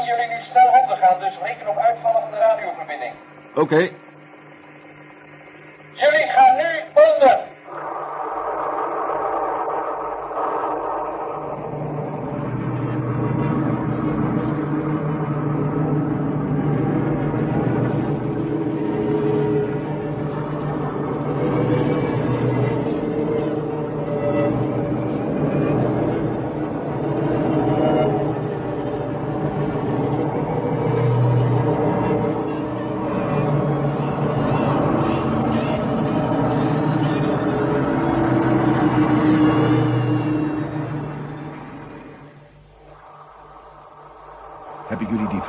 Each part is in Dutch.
zien jullie nu snel ondergaan, dus reken op uitvallen van de radioverbinding. Oké. Jullie gaan nu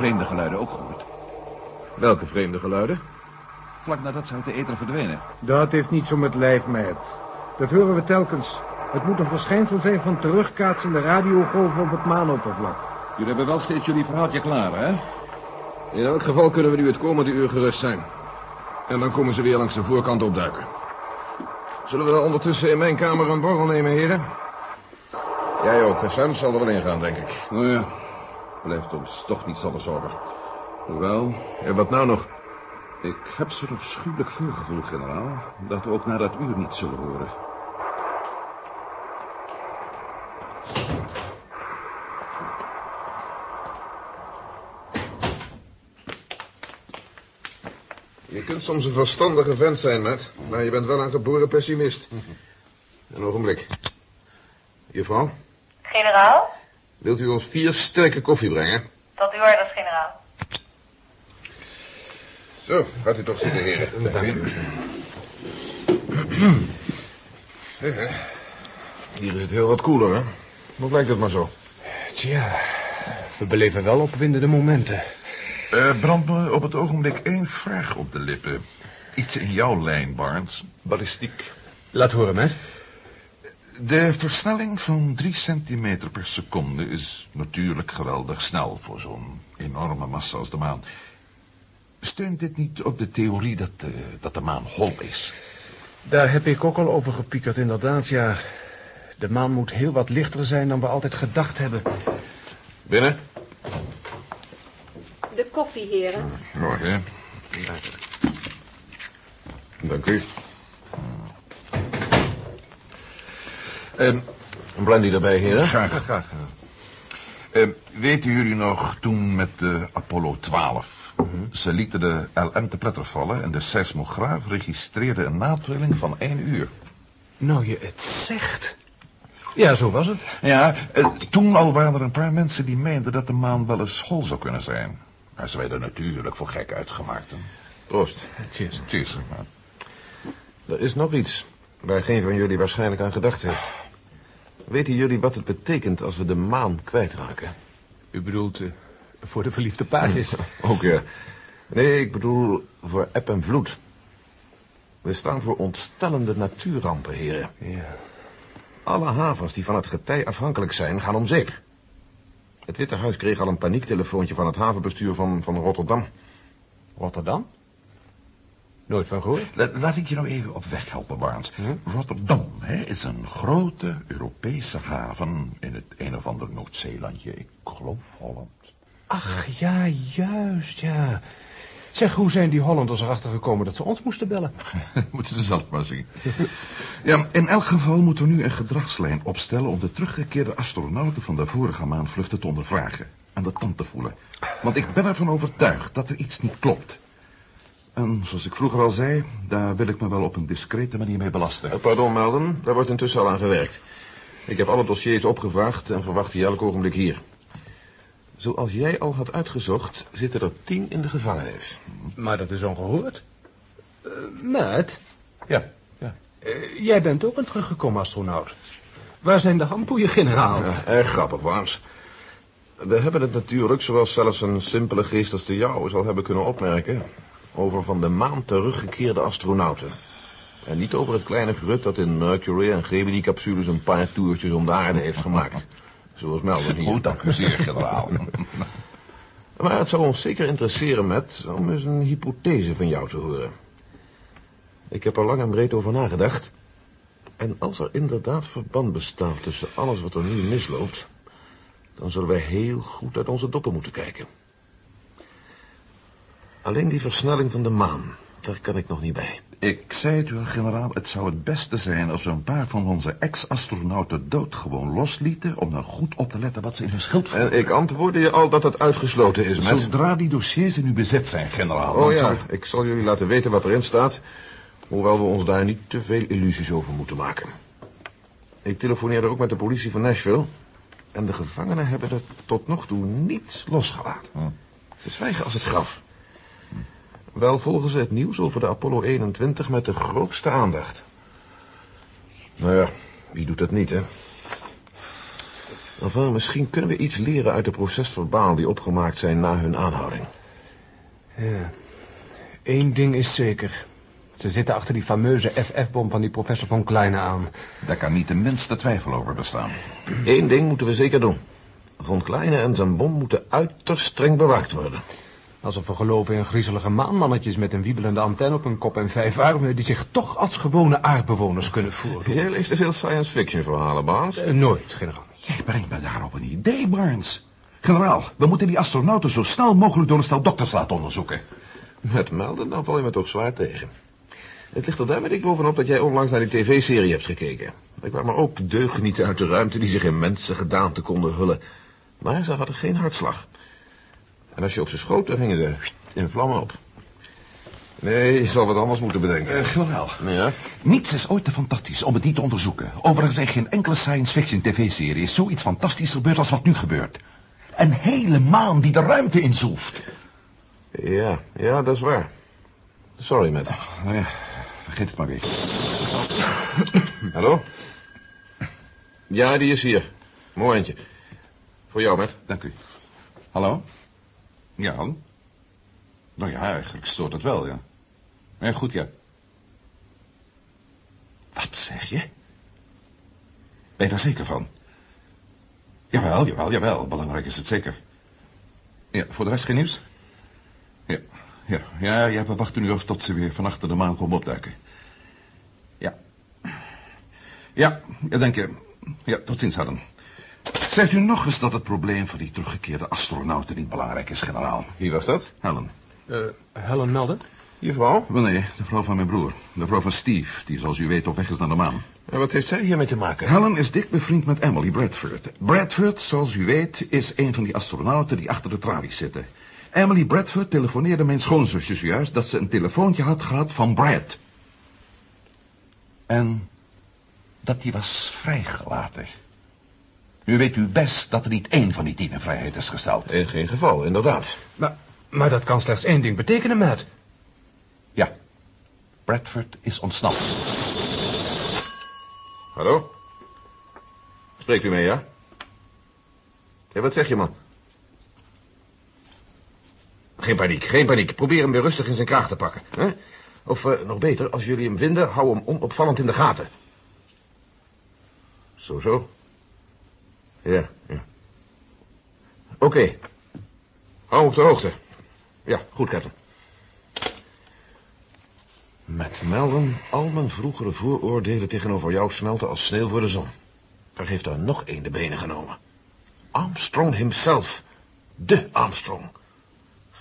vreemde geluiden ook gehoord? Welke vreemde geluiden? Vlak nadat ze uit de ether verdwenen. Dat heeft niets om met lijf, Matt. Dat horen we telkens. Het moet een verschijnsel zijn van terugkaatsende radiogolven op het maanoppervlak. Jullie hebben wel steeds jullie verhaaltje klaar, hè? In elk geval kunnen we nu het komende uur gerust zijn. En dan komen ze weer langs de voorkant opduiken. Zullen we dan ondertussen in mijn kamer een borrel nemen, heren? Jij ook, Sam zal er wel in gaan, denk ik. Nou ja, blijft ons toch niet zonder zorgen. Hoewel, en wat nou nog? Ik heb zo'n afschuwelijk voorgevoel, generaal, dat we ook na dat uur niet zullen horen. Je kunt soms een verstandige vent zijn, Matt. Maar je bent wel een geboren pessimist. Een ogenblik. Juffrouw, Generaal? Wilt u ons vier sterke koffie brengen? Tot uw orders, generaal. Zo, gaat u toch zitten, heren. Dank u. Hier is het heel wat koeler, hè? Hoe blijkt het maar zo? Tja, we beleven wel opwindende momenten. Er brandt me op het ogenblik één vraag op de lippen. Iets in jouw lijn, Barnes. Ballistiek. Laat horen, Matt. De versnelling van drie centimeter per seconde is natuurlijk geweldig snel voor zo'n enorme massa als de maan. Steunt dit niet op de theorie dat, eh, dat de maan hol is? Daar heb ik ook al over gepiekerd, inderdaad, ja. De maan moet heel wat lichter zijn dan we altijd gedacht hebben. Binnen? De koffie, heren. Morgen. Dank u. En een brandy erbij, heren? Graag. Graag. Eh, weten jullie nog toen met de Apollo 12... Ze lieten de LM te pletter vallen en de seismograaf registreerde een natrilling van één uur. Nou, je het zegt. Ja, zo was het. Ja, eh, toen al waren er een paar mensen die meenden dat de maan wel eens hol zou kunnen zijn. Maar ze werden natuurlijk voor gek uitgemaakt. hè. Proost. Cheers. Cheers. ja. Er is nog iets waar geen van jullie waarschijnlijk aan gedacht heeft. Weten jullie wat het betekent als we de maan kwijtraken? U bedoelt eh, voor de verliefde paasjes. Ook ja. Nee, ik bedoel voor eb en vloed. We staan voor ontstellende natuurrampen, heren. ja. Alle havens die van het getij afhankelijk zijn, gaan om zeep. Het Witte Huis kreeg al een paniektelefoontje van het havenbestuur van, van Rotterdam. Rotterdam? Nooit van gehoord. La- Laat ik je nou even op weg helpen, Barnes. Rotterdam hè, is een grote Europese haven in het een of ander Noordzeelandje. Ik geloof Holland. Ach, ja, juist, ja. Zeg, hoe zijn die Hollanders erachter gekomen dat ze ons moesten bellen? Moeten ze zelf maar zien. Ja, in elk geval moeten we nu een gedragslijn opstellen... om de teruggekeerde astronauten van de vorige maandvluchten te ondervragen. Aan de tand te voelen. Want ik ben ervan overtuigd dat er iets niet klopt. En zoals ik vroeger al zei, daar wil ik me wel op een discrete manier mee belasten. Eh, Pardon, Melden, daar wordt intussen al aan gewerkt. Ik heb alle dossiers opgevraagd en verwacht die elk ogenblik hier. Zoals jij al had uitgezocht, zitten er tien in de gevangenis. Maar dat is ongehoord. Eh Matt, Ja, ja. eh, jij bent ook een teruggekomen astronaut. Waar zijn de handboeien, generaal? Ja, erg grappig, Waans. We hebben het natuurlijk, zoals zelfs een simpele geest als de jouwe zal hebben kunnen opmerken... over van de maan teruggekeerde astronauten. En niet over het kleine grut dat in Mercury en Gemini-capsules een paar toertjes om de aarde heeft gemaakt. Zoals Melvin hier. Goed, zeer, generaal. Maar het zou ons zeker interesseren, Matt, om eens een hypothese van jou te horen. Ik heb er lang en breed over nagedacht. En als er inderdaad verband bestaat tussen alles wat er nu misloopt... dan zullen wij heel goed uit onze doppen moeten kijken. Alleen die versnelling van de maan, daar kan ik nog niet bij. Ik zei het u al, generaal, het zou het beste zijn als we een paar van onze ex-astronauten dood gewoon loslieten... om dan goed op te letten wat ze in hun schild. En ik antwoordde je al dat het uitgesloten is, met... Zodra die dossiers in uw bezit zijn, generaal... Oh ja, zal- ik zal jullie laten weten wat erin staat... hoewel we ons daar niet te veel illusies over moeten maken. Ik telefoneerde ook met de politie van Nashville... en de gevangenen hebben er tot nog toe niets losgelaten. Hm. Ze zwijgen als het graf. Wel volgen ze het nieuws over de Apollo 21 met de grootste aandacht. Nou ja, wie doet dat niet, hè? Enfin, misschien kunnen we iets leren uit de procesverbaal die opgemaakt zijn na hun aanhouding. Ja. Eén ding is zeker. Ze zitten achter die fameuze FF-bom van die professor von Kleine aan. Daar kan niet de minste twijfel over bestaan. Eén ding moeten we zeker doen. Von Kleine en zijn bom moeten uiterst streng bewaakt worden. Alsof we geloven in griezelige maanmannetjes met een wiebelende antenne op hun kop en vijf armen... die zich toch als gewone aardbewoners kunnen voeren. Jij leest te veel science fiction verhalen, Baas. Eh, nooit, generaal. Jij brengt me daarop een idee, Barnes. Generaal, we moeten die astronauten zo snel mogelijk door een stel dokters laten onderzoeken. Met melden, dan val je me toch zwaar tegen. Het ligt er daarmee dik bovenop dat jij onlangs naar die tv-serie hebt gekeken. Er kwamen ook deugnieten uit de ruimte die zich in mensengedaante konden hullen. Maar ze hadden geen hartslag. En als je op ze schoot, dan gingen ze in vlammen op. Nee, je zal wat anders moeten bedenken. Eh, generaal, ja? niets is ooit te fantastisch om het niet te onderzoeken. Overigens in geen enkele science fiction tv-serie is zoiets fantastisch gebeurd als wat nu gebeurt. Een hele maan die de ruimte inzoeft. Ja, ja, dat is waar. Sorry, Matt. Nou ja, vergeet het maar weer. Hallo? Ja, die is hier. Momentje. Voor jou, Matt. Dank u. Hallo? Ja? Nou ja, eigenlijk stoort het wel, ja. Ja, goed, ja. Wat zeg je? Ben je daar zeker van? Jawel, jawel, jawel. Belangrijk is het zeker. Ja, voor de rest geen nieuws? Ja, ja, ja, ja we wachten nu af tot ze weer van achter de maan komen opduiken. Ja. Ja, ja, dank je. Ja, tot ziens, Harden. Zegt u nog eens dat het probleem van die teruggekeerde astronauten niet belangrijk is, generaal? Wie was dat? Helen. Eh, Helen Melden? Je vrouw? Wel nee, de vrouw van mijn broer. De vrouw van Steve, die zoals u weet op weg is naar de maan. En wat heeft zij hiermee te maken? Helen is dik bevriend met Emily Bradford. Bradford, zoals u weet, is een van die astronauten die achter de tralies zitten. Emily Bradford telefoneerde mijn schoonzusje juist dat ze een telefoontje had gehad van Brad. En dat die was vrijgelaten. Nu weet u best dat er niet één van die tien in vrijheid is gesteld. In geen geval, inderdaad. Maar, maar dat kan slechts één ding betekenen, Matt. Ja, Bradford is ontsnapt. Hallo? Spreekt u mee, ja? Ja, wat zeg je, man? Geen paniek, geen paniek. Probeer hem weer rustig in zijn kraag te pakken. Hè? Of eh, nog beter, als jullie hem vinden, hou hem onopvallend in de gaten. Zo, zo. Ja, ja. Oké. Hou op de hoogte. Ja, goed, Captain. Met melden, al mijn vroegere vooroordelen tegenover jou smelten als sneeuw voor de zon. Er heeft er nog één de benen genomen. Armstrong himself. De Armstrong.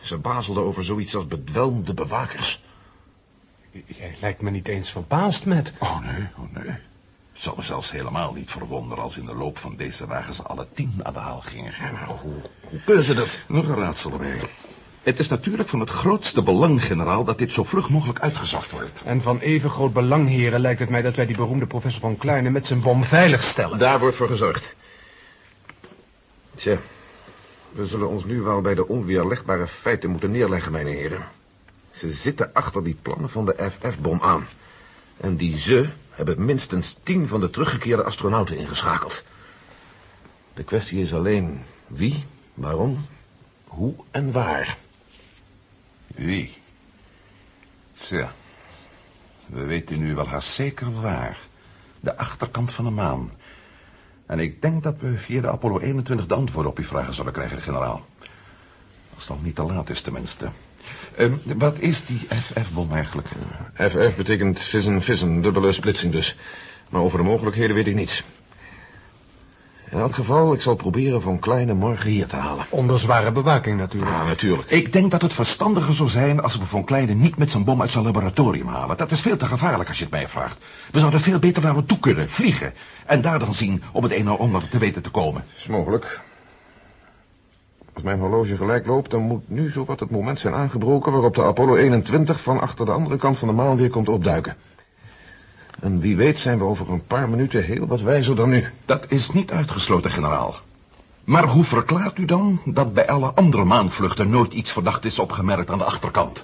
Ze bazelden over zoiets als bedwelmde bewakers. Jij lijkt me niet eens verbaasd, Matt. Oh nee, oh nee. Het zou me zelfs helemaal niet verwonderen als in de loop van deze dagen ze alle tien aan de haal gingen. Ja, maar hoe, hoe kunnen ze dat? Nog een raadsel erbij. Het is natuurlijk van het grootste belang, generaal, dat dit zo vlug mogelijk uitgezocht wordt. En van even groot belang, heren, lijkt het mij dat wij die beroemde professor von Kleine met zijn bom veilig stellen. Daar wordt voor gezorgd. Tja, we zullen ons nu wel bij de onweerlegbare feiten moeten neerleggen, mijn heren. Ze zitten achter die plannen van de FF-bom aan. En die ze hebben minstens tien van de teruggekeerde astronauten ingeschakeld. De kwestie is alleen wie, waarom, hoe en waar. Wie? Tja, we weten nu wel haast zeker waar. De achterkant van de maan. En ik denk dat we via de Apollo 21 de antwoorden op uw vragen zullen krijgen, generaal. Als het al niet te laat is, tenminste. Ehm, wat is die FF-bom eigenlijk? FF betekent vissen, vissen, dubbele splitsing dus. Maar over de mogelijkheden weet ik niets. In elk geval, ik zal proberen Von Kleine morgen hier te halen. Onder zware bewaking natuurlijk. Ja, natuurlijk. Ik denk dat het verstandiger zou zijn als we Von Kleine niet met zijn bom uit zijn laboratorium halen. Dat is veel te gevaarlijk als je het mij vraagt. We zouden veel beter naar hem toe kunnen, vliegen. En daar dan zien om het een en ander te weten te komen. is mogelijk. Als mijn horloge gelijk loopt, dan moet nu zowat het moment zijn aangebroken... waarop de Apollo 21 van achter de andere kant van de maan weer komt opduiken. En wie weet zijn we over een paar minuten heel wat wijzer dan nu. Dat is niet uitgesloten, generaal. Maar hoe verklaart u dan dat bij alle andere maanvluchten nooit iets verdacht is opgemerkt aan de achterkant?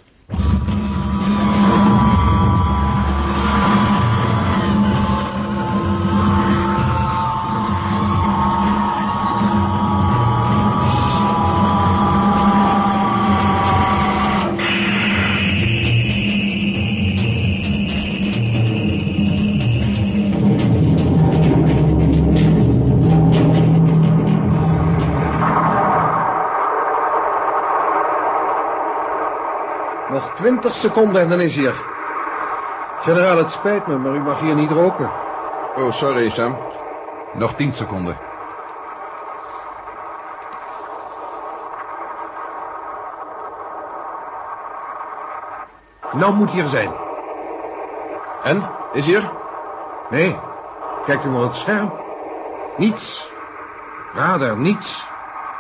Nog twintig seconden en dan is hij er. Generaal, het spijt me, maar u mag hier niet roken. Oh, sorry, Sam. Nog tien seconden. Nou moet hij er zijn. En? Is hij er? Nee, kijkt u maar op het scherm. Niets. Radar, niets.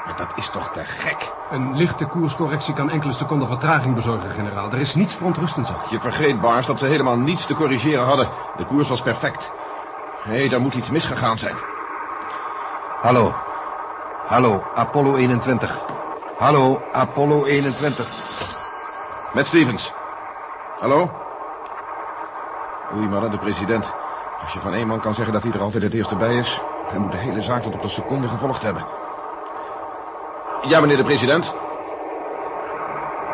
Maar dat is toch te gek? Een lichte koerscorrectie kan enkele seconden vertraging bezorgen, generaal. Er is niets verontrustends aan. Je vergeet, Bars, dat ze helemaal niets te corrigeren hadden. De koers was perfect. Hé, daar moet iets misgegaan zijn. Hallo. Hallo, Apollo 21. Hallo, Apollo 21. Met Stevens. Hallo? Oei, maar de president. Als je van één man kan zeggen dat hij er altijd het eerste bij is... hij moet de hele zaak tot op de seconde gevolgd hebben. Ja, meneer de president.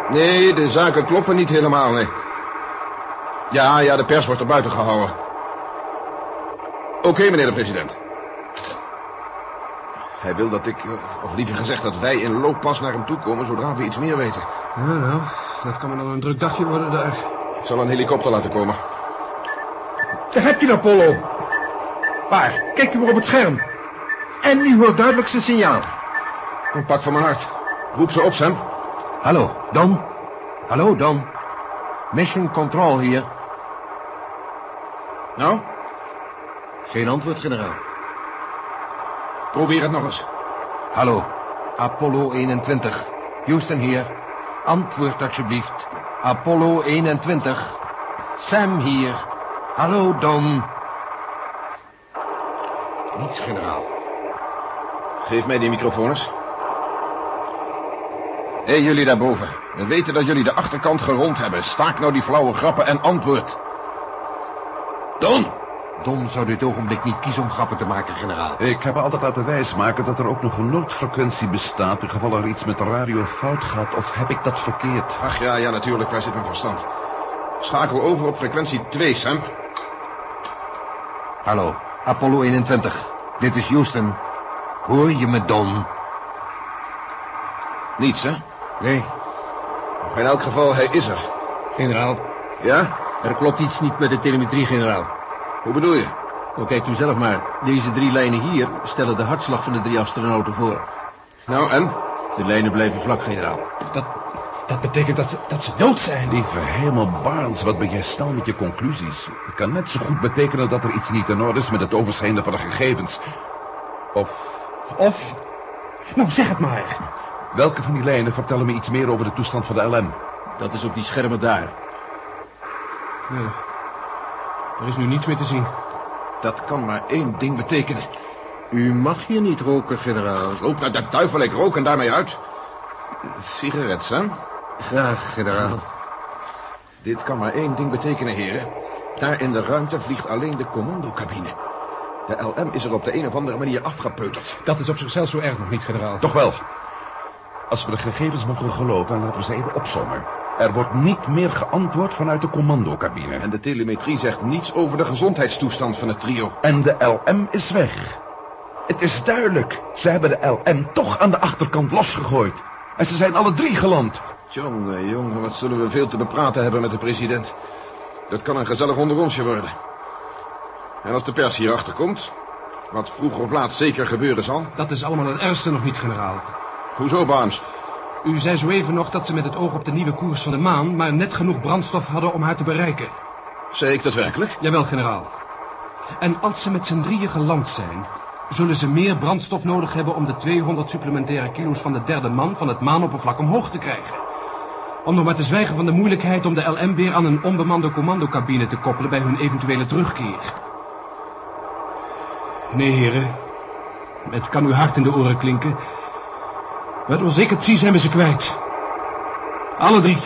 Nee, de zaken kloppen niet helemaal, nee. Ja, ja, de pers wordt er buiten gehouden. Oké, meneer de president. Hij wil dat ik, eh, of liever gezegd dat wij in looppas naar hem toe komen zodra we iets meer weten. Ja, nou, dat kan me dan een druk dagje worden daar. Ik zal een helikopter laten komen. Daar heb je de Apollo. Waar? Kijk u maar op het scherm. En u hoort duidelijk zijn signaal. Een pak van mijn hart. Roep ze op, Sam. Hallo, Don. Hallo, Don. Mission Control hier. Nou, Geen antwoord, generaal. probeer het nog eens. Hallo, Apollo 21. Houston hier. Antwoord alsjeblieft. Apollo 21. Sam hier. Hallo, Don. Niets, generaal. Geef mij die microfoon eens. Hé, hey, jullie daarboven. We weten dat jullie de achterkant gerond hebben. Staak nou die flauwe grappen en antwoord. Don! Don zou dit ogenblik niet kiezen om grappen te maken, generaal. Ik heb altijd laten wijsmaken dat er ook nog een noodfrequentie bestaat... in geval er iets met de radio fout gaat. Of heb ik dat verkeerd? Ach ja, ja, natuurlijk. Waar zit mijn verstand? Schakel over op frequentie 2, Sam. Hallo, Apollo 21. Dit is Houston. Hoor je me, Don? Niets, hè? Nee. In elk geval, hij is er. Generaal, Ja? er klopt iets niet met de telemetrie, generaal. Hoe bedoel je? Nou, kijkt u zelf maar. Deze drie lijnen hier stellen de hartslag van de drie astronauten voor. Nou, en? De lijnen blijven vlak, generaal. Dat, dat betekent dat ze, dat ze dood zijn. Lieve hemel, Barnes, wat ben jij snel met je conclusies? Het kan net zo goed betekenen dat er iets niet in orde is met het overschrijden van de gegevens. Of Of... Nou, zeg het maar. Welke van die lijnen vertellen me iets meer over de toestand van de LM? Dat is op die schermen daar. Nee, er is nu niets meer te zien. Dat kan maar één ding betekenen. U mag hier niet roken, generaal. Rook naar de duivel, ik rook en daarmee uit. Sigaret, Sam? Graag, generaal. Dit kan maar één ding betekenen, heren. Daar in de ruimte vliegt alleen de commandocabine. De LM is er op de een of andere manier afgepeuterd. Dat is op zichzelf zo erg nog niet, generaal. Toch wel. Als we de gegevens mogen geloven, laten we ze even opzommen. Er wordt niet meer geantwoord vanuit de commandocabine. En de telemetrie zegt niets over de gezondheidstoestand van het trio. En de LM is weg. Het is duidelijk. Ze hebben de LM toch aan de achterkant losgegooid. En ze zijn alle drie geland. Jongen, jongen, wat zullen we veel te bepraten hebben met de president. Dat kan een gezellig onderonsje worden. En als de pers hierachter komt, wat vroeg of laat zeker gebeuren zal? Dat is allemaal het ergste nog niet, generaal. Hoezo, Barnes? U zei zo even nog dat ze met het oog op de nieuwe koers van de maan... maar net genoeg brandstof hadden om haar te bereiken. Zei ik dat werkelijk? Jawel, generaal. En als ze met z'n drieën geland zijn... zullen ze meer brandstof nodig hebben om de 200 supplementaire kilo's van de derde man... van het maanoppervlak omhoog te krijgen. Om nog maar te zwijgen van de moeilijkheid om de LM weer aan een onbemande commandocabine te koppelen... bij hun eventuele terugkeer. Nee, heren. Het kan u hard in de oren klinken... Maar zoals ik het zie zijn we ze kwijt. Alle drie.